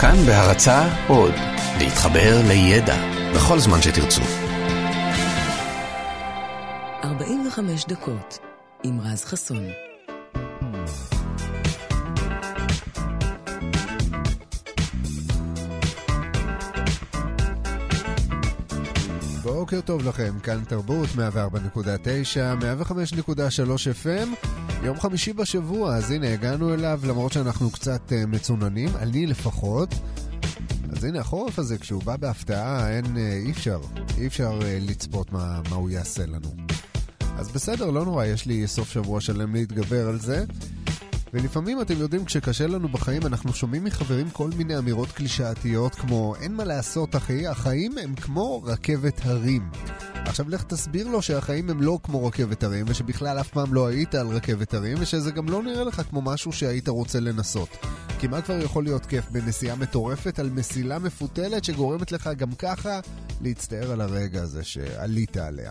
כאן בהרצה עוד, להתחבר לידע בכל זמן שתרצו. 45 דקות עם רז חסון. בוקר טוב לכם, כאן תרבות 104.9, 105.3 FM, יום חמישי בשבוע, אז הנה הגענו אליו למרות שאנחנו קצת uh, מצוננים, אני לפחות. אז הנה החורף הזה, כשהוא בא בהפתעה, אין, uh, אי אפשר, אי אפשר uh, לצפות מה, מה הוא יעשה לנו. אז בסדר, לא נורא, יש לי סוף שבוע שלם להתגבר על זה. ולפעמים, אתם יודעים, כשקשה לנו בחיים, אנחנו שומעים מחברים כל מיני אמירות קלישאתיות כמו אין מה לעשות, אחי, החיים הם כמו רכבת הרים. עכשיו לך תסביר לו שהחיים הם לא כמו רכבת הרים, ושבכלל אף פעם לא היית על רכבת הרים, ושזה גם לא נראה לך כמו משהו שהיית רוצה לנסות. כי מה כבר יכול להיות כיף בנסיעה מטורפת על מסילה מפותלת שגורמת לך גם ככה להצטער על הרגע הזה שעלית עליה.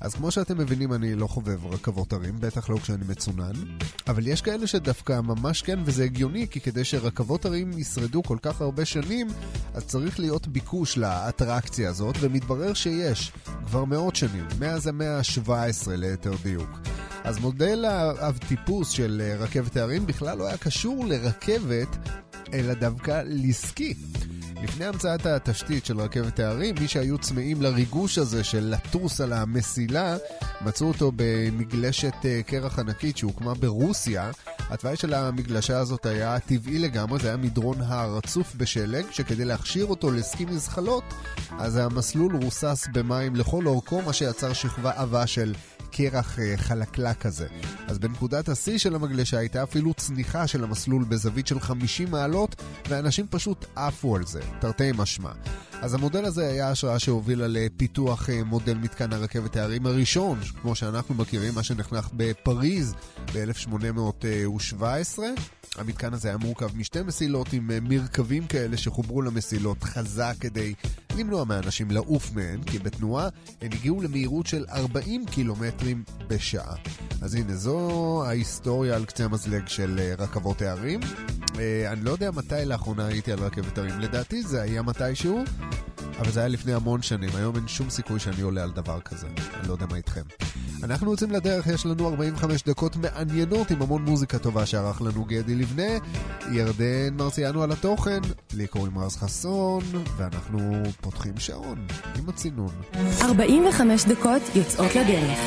אז כמו שאתם מבינים, אני לא חובב רכבות הרים, בטח לא כשאני מצונן, אבל יש כאלה שדווקא ממש כן, וזה הגיוני, כי כדי שרכבות הרים ישרדו כל כך הרבה שנים, אז צריך להיות ביקוש לאטרקציה הזאת, ומתברר שיש, כבר מאות שנים, מאז המאה ה-17 ליתר דיוק. אז מודל האב-טיפוס של רכבת ההרים בכלל לא היה קשור לרכבת, אלא דווקא לסקי. לפני המצאת התשתית של רכבת ההרים, מי שהיו צמאים לריגוש הזה של לטוס על המסילה, מצאו אותו במגלשת אה, קרח ענקית שהוקמה ברוסיה. התוואי של המגלשה הזאת היה טבעי לגמרי, זה היה מדרון הר רצוף בשלג, שכדי להכשיר אותו לסקי מזחלות, אז המסלול רוסס במים לכל אורכו, מה שיצר שכבה עבה של קרח אה, חלקלק כזה. אז בנקודת השיא של המגלשה הייתה אפילו צניחה של המסלול בזווית של 50 מעלות, ואנשים פשוט עפו על זה, תרתי משמע. אז המודל הזה היה השראה שהובילה לפיתוח אה, מודל מתקן הרכבת הערים הראשון, כמו שאנחנו מכירים, מה שנחנך בפריז ב-1817. המתקן הזה היה מורכב משתי מסילות עם אה, מרכבים כאלה שחוברו למסילות חזק כדי למנוע מאנשים לעוף מהן, כי בתנועה הם הגיעו למהירות של 40 קילומטרים בשעה. אז הנה, זו ההיסטוריה על קצה המזלג של אה, רכבות הערים. אני לא יודע מתי לאחרונה הייתי על רכבת הרים, לדעתי זה היה מתישהו. אבל זה היה לפני המון שנים, היום אין שום סיכוי שאני עולה על דבר כזה. אני לא יודע מה איתכם. אנחנו יוצאים לדרך, יש לנו 45 דקות מעניינות עם המון מוזיקה טובה שערך לנו גדי לבנה, ירדן מרציאנו על התוכן, לי קוראים רז חסון, ואנחנו פותחים שעון עם הצינון. 45 דקות יוצאות לדרך.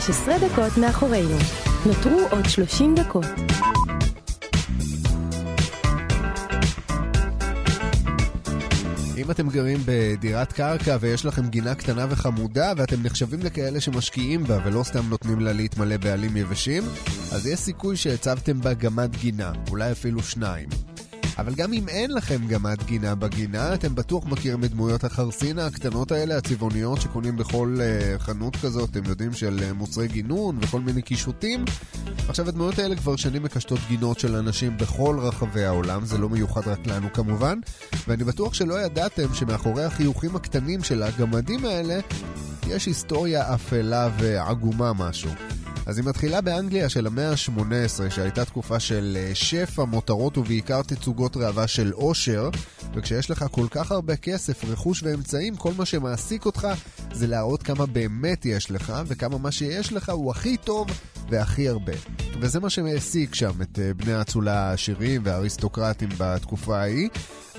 16 דקות מאחורינו. נותרו עוד 30 דקות. אם אתם גרים בדירת קרקע ויש לכם גינה קטנה וחמודה ואתם נחשבים לכאלה שמשקיעים בה ולא סתם נותנים לה להתמלא בעלים יבשים, אז יש סיכוי שהצבתם בה גמת גינה, אולי אפילו שניים. אבל גם אם אין לכם גמת גינה בגינה, אתם בטוח מכירים את דמויות החרסינה הקטנות האלה, הצבעוניות, שקונים בכל uh, חנות כזאת, אתם יודעים, של uh, מוצרי גינון וכל מיני קישוטים. עכשיו, הדמויות האלה כבר שנים מקשטות גינות של אנשים בכל רחבי העולם, זה לא מיוחד רק לנו כמובן, ואני בטוח שלא ידעתם שמאחורי החיוכים הקטנים של הגמדים האלה, יש היסטוריה אפלה ועגומה משהו. אז היא מתחילה באנגליה של המאה ה-18, שהייתה תקופה של אה, שפע, מותרות ובעיקר תצוגות ראווה של עושר, וכשיש לך כל כך הרבה כסף, רכוש ואמצעים, כל מה שמעסיק אותך זה להראות כמה באמת יש לך, וכמה מה שיש לך הוא הכי טוב והכי הרבה. וזה מה שהעסיק שם את אה, בני האצולה העשירים והאריסטוקרטים בתקופה ההיא.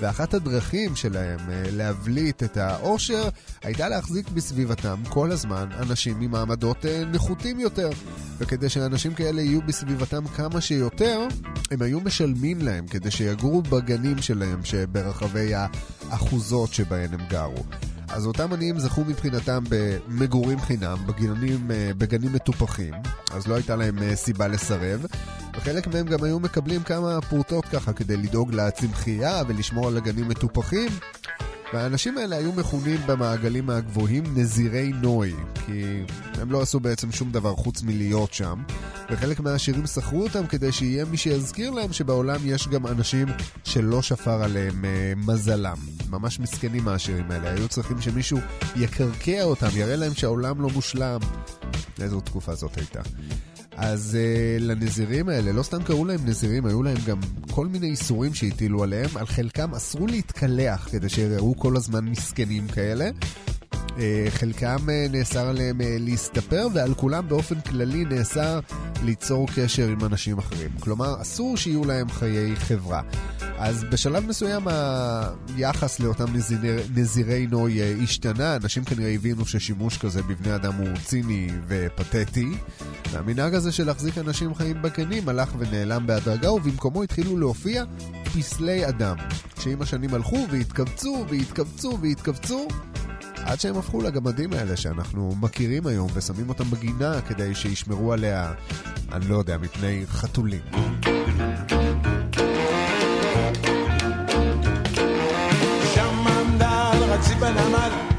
ואחת הדרכים שלהם אה, להבליט את העושר הייתה להחזיק בסביבתם כל הזמן אנשים ממעמדות נחותים יותר. וכדי שאנשים כאלה יהיו בסביבתם כמה שיותר, הם היו משלמים להם כדי שיגורו בגנים שלהם שברחבי האחוזות שבהן הם גרו. אז אותם עניים זכו מבחינתם במגורים חינם, בגנים, אה, בגנים מטופחים, אז לא הייתה להם סיבה לסרב, וחלק מהם גם היו מקבלים כמה פרוטות ככה כדי לדאוג לצמחייה ולשמור על הגנים מטופחים. והאנשים האלה היו מכונים במעגלים הגבוהים נזירי נוי, כי הם לא עשו בעצם שום דבר חוץ מלהיות שם, וחלק מהעשירים שכרו אותם כדי שיהיה מי שיזכיר להם שבעולם יש גם אנשים שלא שפר עליהם אה, מזלם. ממש מסכנים העשירים האלה, היו צריכים שמישהו יקרקע אותם, יראה להם שהעולם לא מושלם. איזו תקופה זאת הייתה. אז uh, לנזירים האלה, לא סתם קראו להם נזירים, היו להם גם כל מיני איסורים שהטילו עליהם, על חלקם אסרו להתקלח כדי שיראו כל הזמן מסכנים כאלה. Uh, חלקם uh, נאסר עליהם uh, להסתפר, ועל כולם באופן כללי נאסר ליצור קשר עם אנשים אחרים. כלומר, אסור שיהיו להם חיי חברה. אז בשלב מסוים היחס לאותם נזיר, נזירי נוי השתנה, אנשים כנראה הבינו ששימוש כזה בבני אדם הוא ציני ופתטי, והמנהג הזה של להחזיק אנשים חיים בקנים הלך ונעלם בהדרגה, ובמקומו התחילו להופיע פסלי אדם, שעם השנים הלכו והתכווצו והתכווצו והתכווצו, עד שהם הפכו לגמדים האלה שאנחנו מכירים היום ושמים אותם בגינה כדי שישמרו עליה, אני לא יודע, מפני חתולים. שם עמדה על רציף הנמל,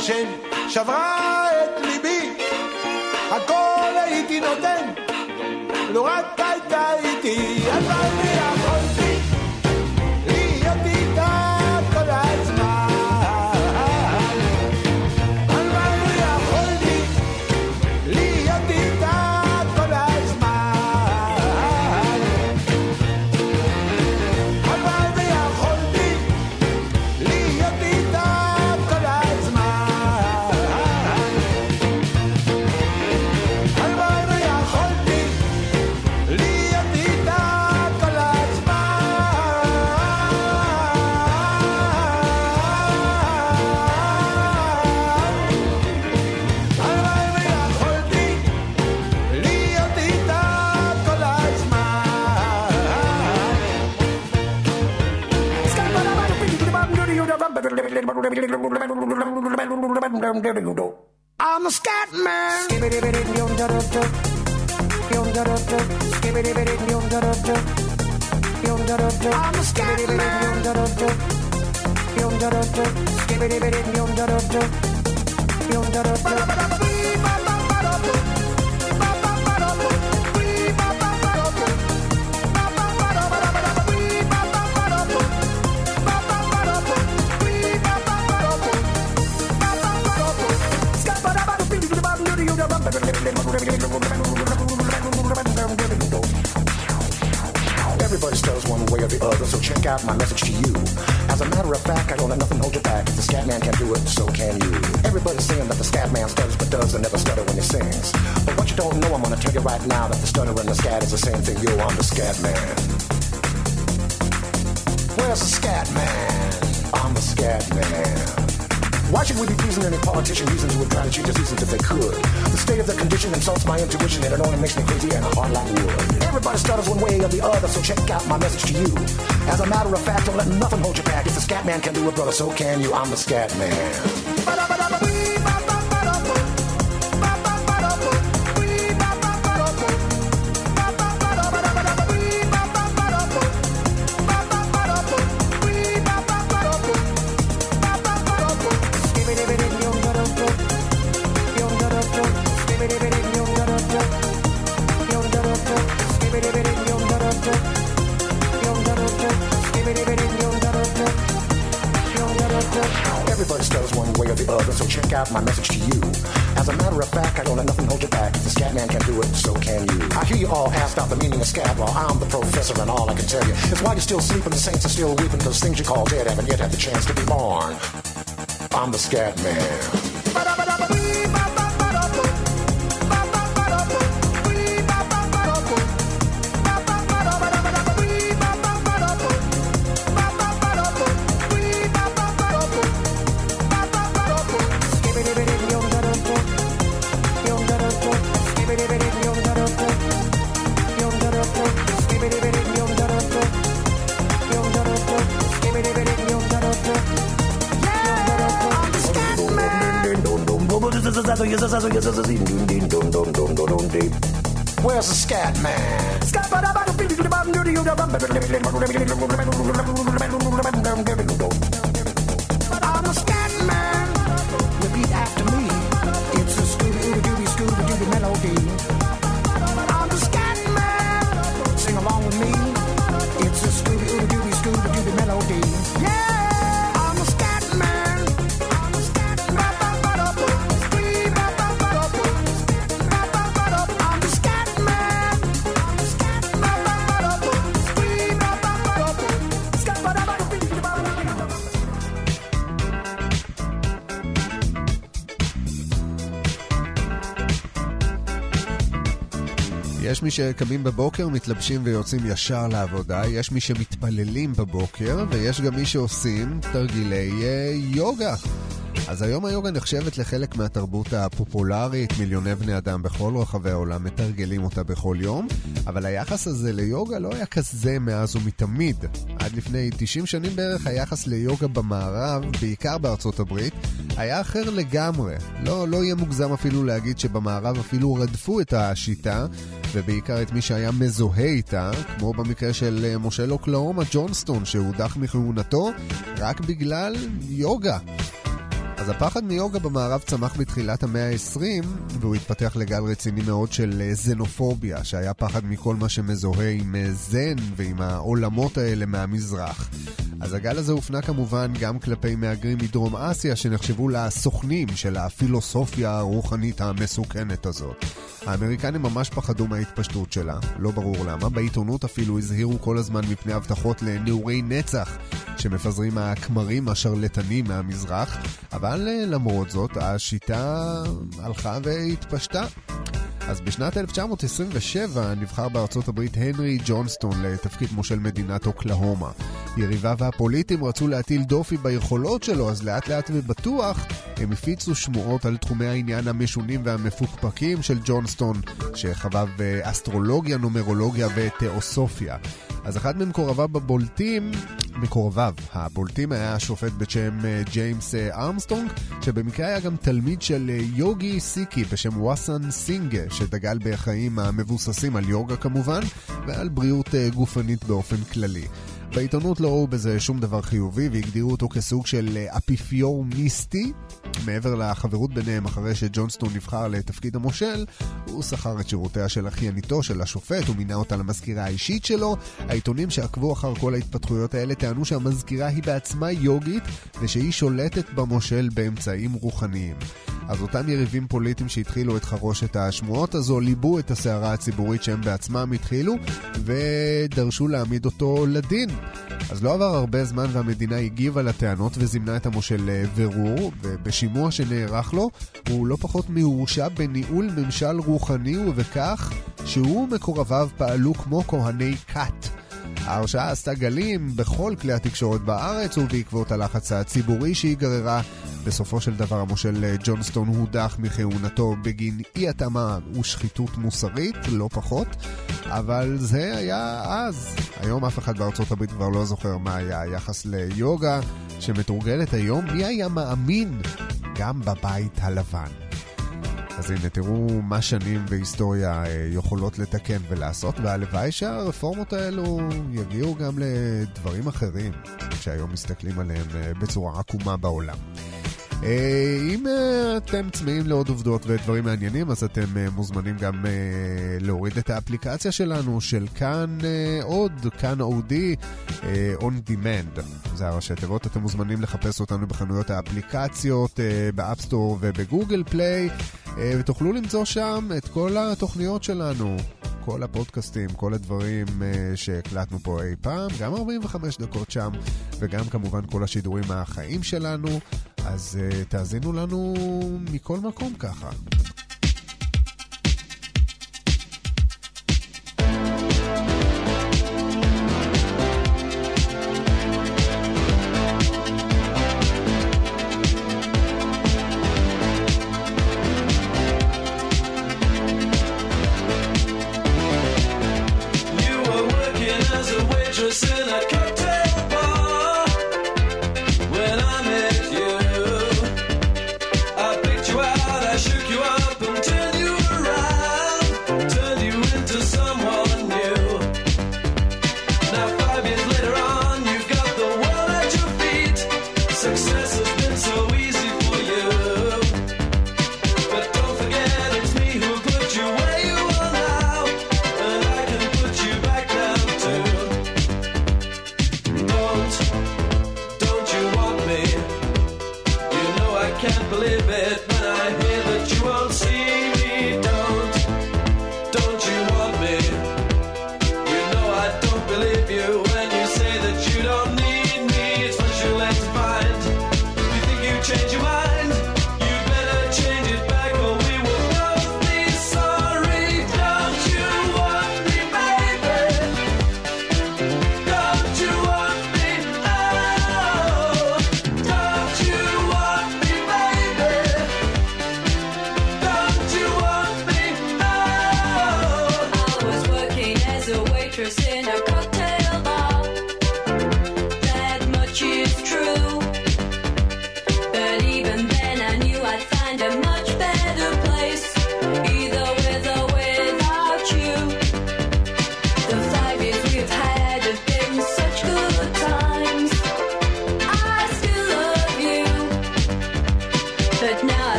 וגם לא ישן, שברה I'm a scat man. I'm a scat man. Everybody stutters one way or the other, so check out my message to you. As a matter of fact, I don't let nothing hold you back. If the scat man can do it, so can you. Everybody's saying that the scat man stutters but does and never stutter when he sings. But what you don't know, I'm gonna tell you right now that the stutter and the scat is the same thing. Yo, I'm the scat man. Where's the scat man? I'm the scat man. Why should we be pleasing any politician reasons who would try to cheat the seasons if they could? The state of the condition insults my intuition and it only makes me crazy and a heart like wood. Everybody stutters one way or the other, so check out my message to you. As a matter of fact, don't let nothing hold you back. If the scat man can do it, brother, so can you. I'm the scat man. Everybody stutters one way or the other, so check out my message to you. As a matter of fact, I don't let nothing hold you back. The scat man can do it, so can you. I hear you all ask out the meaning of scat while I'm the professor, and all I can tell you is why you're still sleeping, the saints are still weeping, because things you call dead haven't yet had the chance to be born. I'm the scat man. Where's the scat man? Scat יש מי שקמים בבוקר, מתלבשים ויוצאים ישר לעבודה, יש מי שמתפללים בבוקר, ויש גם מי שעושים תרגילי אה, יוגה. אז היום היוגה נחשבת לחלק מהתרבות הפופולרית, מיליוני בני אדם בכל רחבי העולם מתרגלים אותה בכל יום, אבל היחס הזה ליוגה לא היה כזה מאז ומתמיד. עד לפני 90 שנים בערך היחס ליוגה במערב, בעיקר בארצות הברית, היה אחר לגמרי. לא, לא יהיה מוגזם אפילו להגיד שבמערב אפילו רדפו את השיטה, ובעיקר את מי שהיה מזוהה איתה, כמו במקרה של אה, מושל אוקלאומה ג'ונסטון, שהודח מכהונתו רק בגלל יוגה. אז הפחד מיוגה במערב צמח בתחילת המאה ה-20, והוא התפתח לגל רציני מאוד של אה, זנופוביה, שהיה פחד מכל מה שמזוהה עם אה, זן ועם העולמות האלה מהמזרח. אז הגל הזה הופנה כמובן גם כלפי מהגרים מדרום אסיה, שנחשבו לסוכנים של הפילוסופיה הרוחנית המסוכנת הזאת. האמריקנים ממש פחדו מההתפשטות שלה, לא ברור למה. בעיתונות אפילו הזהירו כל הזמן מפני הבטחות לנעורי נצח שמפזרים הכמרים השרלטנים מהמזרח, אבל אה, למרות זאת השיטה הלכה והתפשטה. אז בשנת 1927 נבחר בארצות הברית הנרי ג'ונסטון לתפקיד מושל מדינת אוקלהומה. יריביו הפוליטיים רצו להטיל דופי ביכולות שלו, אז לאט לאט ובטוח הם הפיצו שמועות על תחומי העניין המשונים והמפוקפקים של ג'ונסטון, שחבב אסטרולוגיה, נומרולוגיה ותיאוסופיה. אז אחד ממקורביו הבולטים, מקורביו הבולטים היה שופט בשם אה, ג'יימס אה, ארמסטרונג, שבמקרה היה גם תלמיד של אה, יוגי סיקי בשם וואסן סינגה, שדגל בחיים המבוססים על יוגה כמובן, ועל בריאות אה, גופנית באופן כללי. בעיתונות לא ראו בזה שום דבר חיובי והגדירו אותו כסוג של אה, אפיפיור מיסטי. מעבר לחברות ביניהם אחרי שג'ונסטון נבחר לתפקיד המושל, הוא שכר את שירותיה של אחייניתו של השופט ומינה אותה למזכירה האישית שלו. העיתונים שעקבו אחר כל ההתפתחויות האלה טענו שהמזכירה היא בעצמה יוגית ושהיא שולטת במושל באמצעים רוחניים. אז אותם יריבים פוליטיים שהתחילו את חרושת השמועות הזו, ליבו את הסערה הציבורית שהם בעצמם התחילו, ודרשו להעמיד אותו לדין. אז לא עבר הרבה זמן והמדינה הגיבה לטענות וזימנה את המושל לבירור, ובשימוע שנערך לו, הוא לא פחות מהורשע בניהול ממשל רוחני ובכך שהוא ומקורביו פעלו כמו כהני כת. ההרשעה עשתה גלים בכל כלי התקשורת בארץ, ובעקבות הלחץ הציבורי שהיא גררה, בסופו של דבר המושל ג'ונסטון הודח מכהונתו בגין אי התאמה ושחיתות מוסרית, לא פחות, אבל זה היה אז. היום אף אחד בארצות הברית כבר לא זוכר מה היה היחס ליוגה, שמתורגלת היום, מי היה מאמין גם בבית הלבן. אז הנה, תראו מה שנים והיסטוריה אה, יכולות לתקן ולעשות, והלוואי שהרפורמות האלו יגיעו גם לדברים אחרים, שהיום מסתכלים עליהם אה, בצורה עקומה בעולם. אה, אם אה, אתם צמאים לעוד עובדות ודברים מעניינים, אז אתם אה, מוזמנים גם להוריד את האפליקציה שלנו של כאן עוד, כאן אודי, on demand. זה הראשי תיבות, אתם מוזמנים לחפש אותנו בחנויות האפליקציות, באפסטור ובגוגל פליי, ותוכלו למצוא שם את כל התוכניות שלנו. כל הפודקאסטים, כל הדברים אה, שהקלטנו פה אי פעם, גם 45 דקות שם, וגם כמובן כל השידורים מהחיים שלנו, אז אה, תאזינו לנו מכל מקום ככה.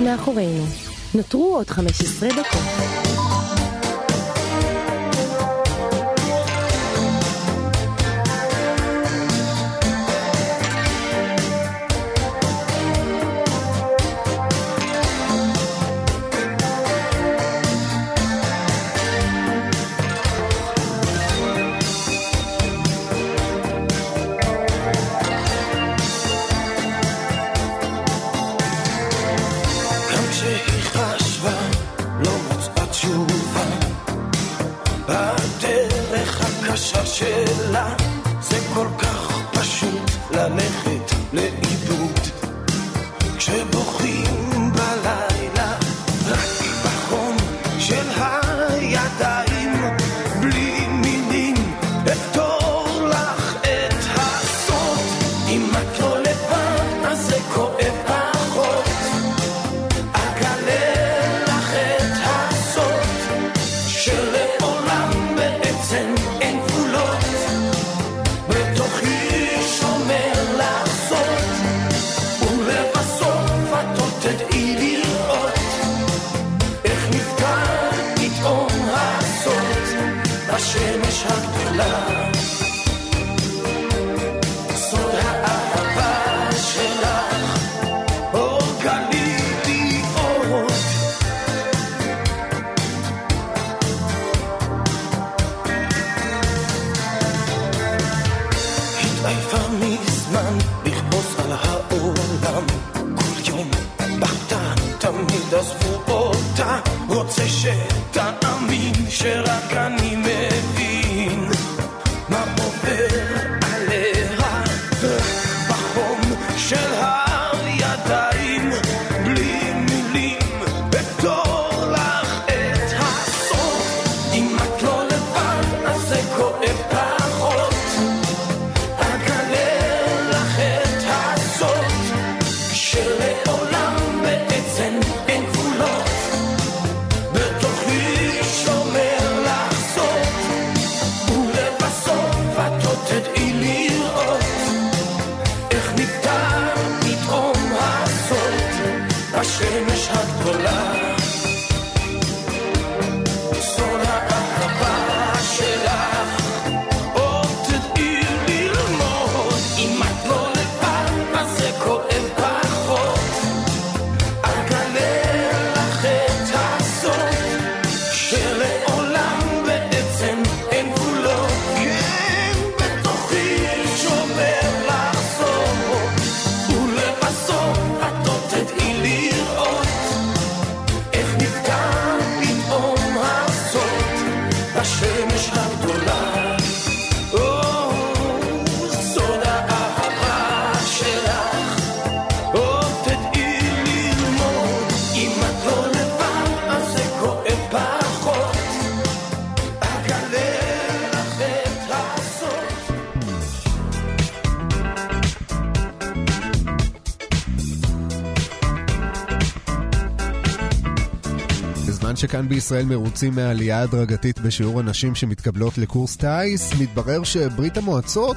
מאחורינו. נותרו עוד 15 דקות. שכאן בישראל מרוצים מהעלייה ההדרגתית בשיעור הנשים שמתקבלות לקורס טיס, מתברר שברית המועצות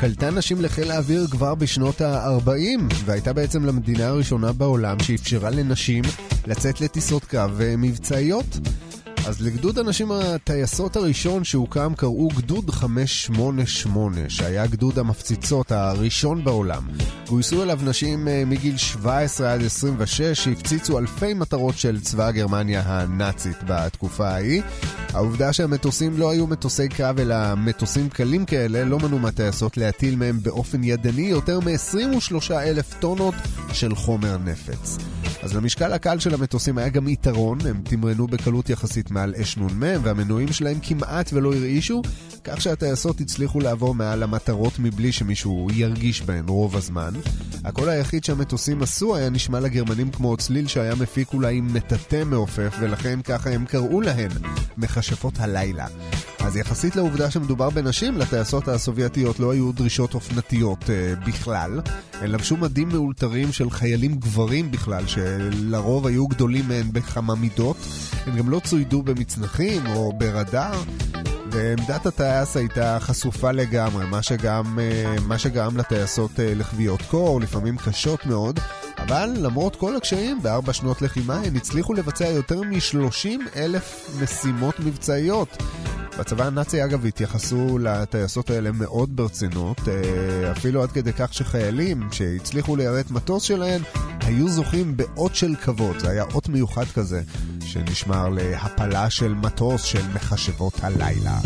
קלטה נשים לחיל האוויר כבר בשנות ה-40, והייתה בעצם למדינה הראשונה בעולם שאפשרה לנשים לצאת לטיסות קרב אה, מבצעיות. אז לגדוד הנשים הטייסות הראשון שהוקם קראו גדוד 588, שהיה גדוד המפציצות הראשון בעולם. גויסו אליו נשים אה, מגיל 17 עד 26 שהפציצו אלפי מטרות של צבא גרמניה הנאצית בתקופה ההיא. העובדה שהמטוסים לא היו מטוסי קרב אלא מטוסים קלים כאלה לא מנעו מהטייסות להטיל מהם באופן ידני יותר מ-23 אלף טונות של חומר נפץ. אז למשקל הקל של המטוסים היה גם יתרון, הם תמרנו בקלות יחסית מעל אש נ"מ והמנועים שלהם כמעט ולא הרעישו, כך שהטייסות הצליחו לעבור מעל המטרות מבלי שמישהו ירגיש בהן רוב הזמן. הקול היחיד שהמטוסים עשו היה נשמע לגרמנים כמו צליל שהיה מפיק אולי מטאטא מעופף, ולכן ככה הם קראו להן מכשפות הלילה. אז יחסית לעובדה שמדובר בנשים, לטייסות הסובייטיות לא היו דרישות אופנתיות אה, בכלל. הן לבשו מדים מאולתרים של חיילים גברים בכלל, שלרוב היו גדולים מהן בכמה מידות. הן גם לא צוידו במצנחים או ברדאר. ועמדת הטייס הייתה חשופה לגמרי, מה שגם, אה, מה שגרם לטייסות אה, לכוויות קור, לפעמים קשות מאוד, אבל למרות כל הקשיים, בארבע שנות לחימה הן הצליחו לבצע יותר מ-30 אלף משימות מבצעיות. בצבא הנאצי אגב התייחסו לטייסות האלה מאוד ברצינות, אה, אפילו עד כדי כך שחיילים שהצליחו ליירט מטוס שלהן היו זוכים באות של כבוד, זה היה אות מיוחד כזה שנשמר להפלה של מטוס של מכשבות הלילה.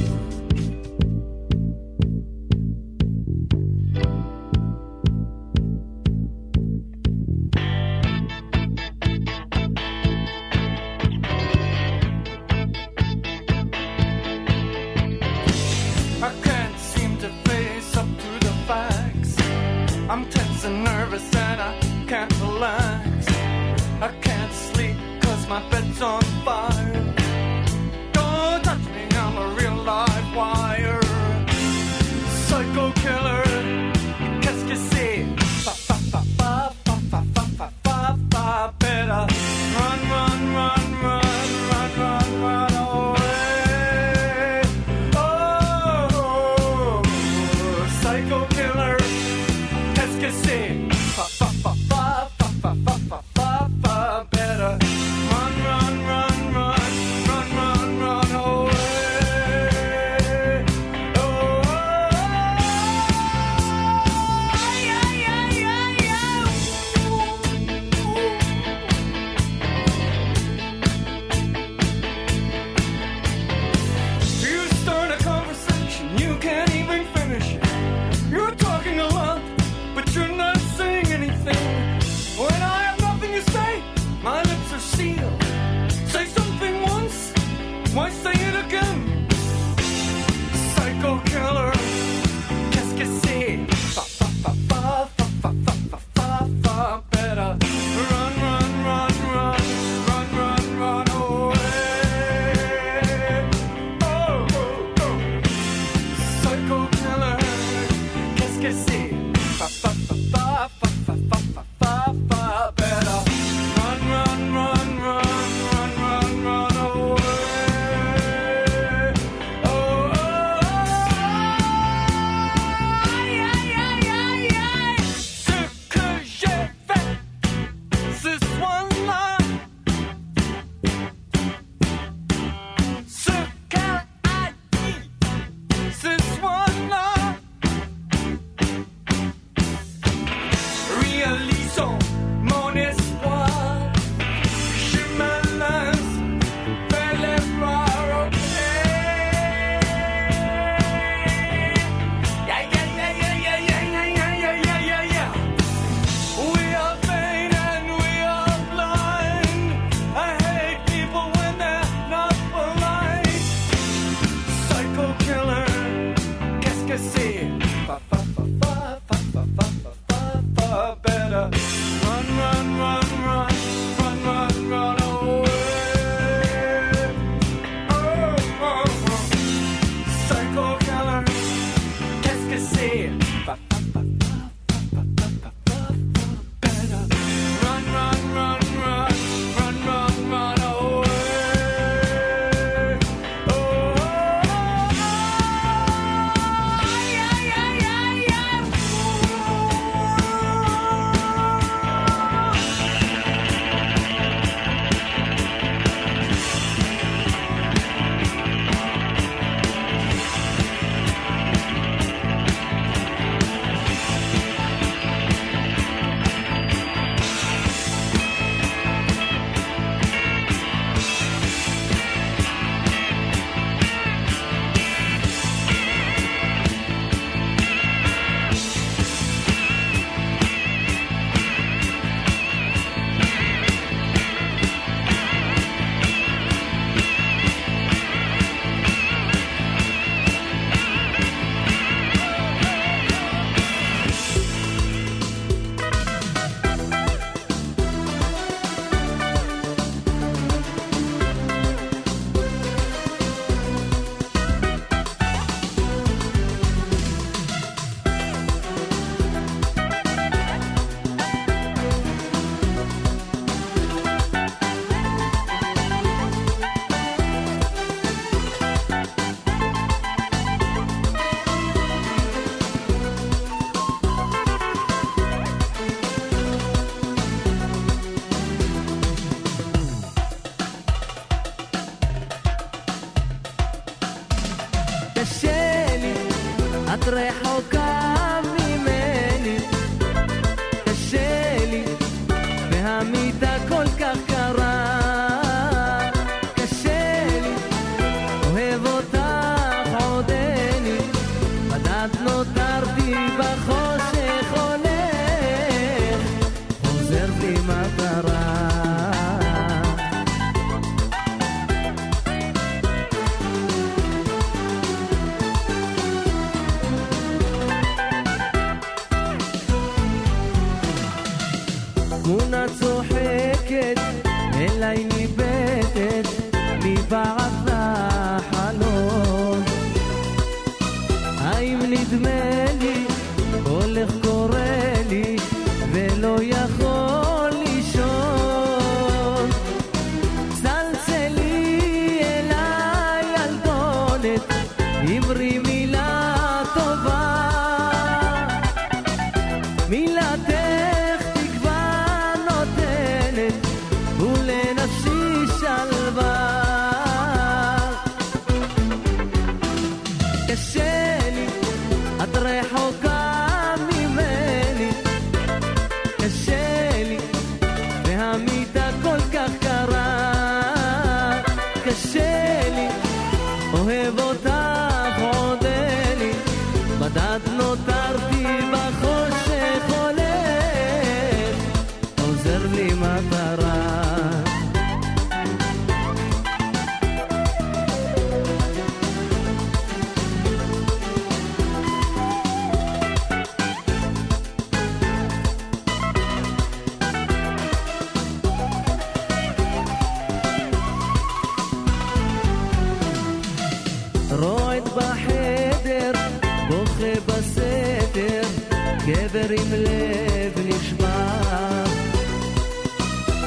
גבר עם לב נשבר.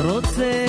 רוצה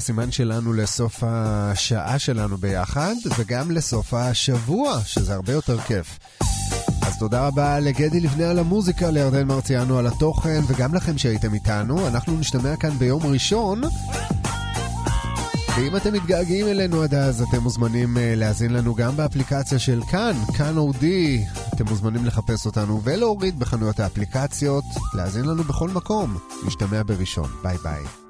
הסימן שלנו לסוף השעה שלנו ביחד, וגם לסוף השבוע, שזה הרבה יותר כיף. אז תודה רבה לגדי לבנה על המוזיקה, לירדן מרציאנו על התוכן, וגם לכם שהייתם איתנו. אנחנו נשתמע כאן ביום ראשון. ואם אתם מתגעגעים אלינו עד אז, אתם מוזמנים אה, להאזין לנו גם באפליקציה של כאן, כאן אודי. אתם מוזמנים לחפש אותנו ולהוריד בחנויות האפליקציות, להאזין לנו בכל מקום. נשתמע בראשון. ביי ביי.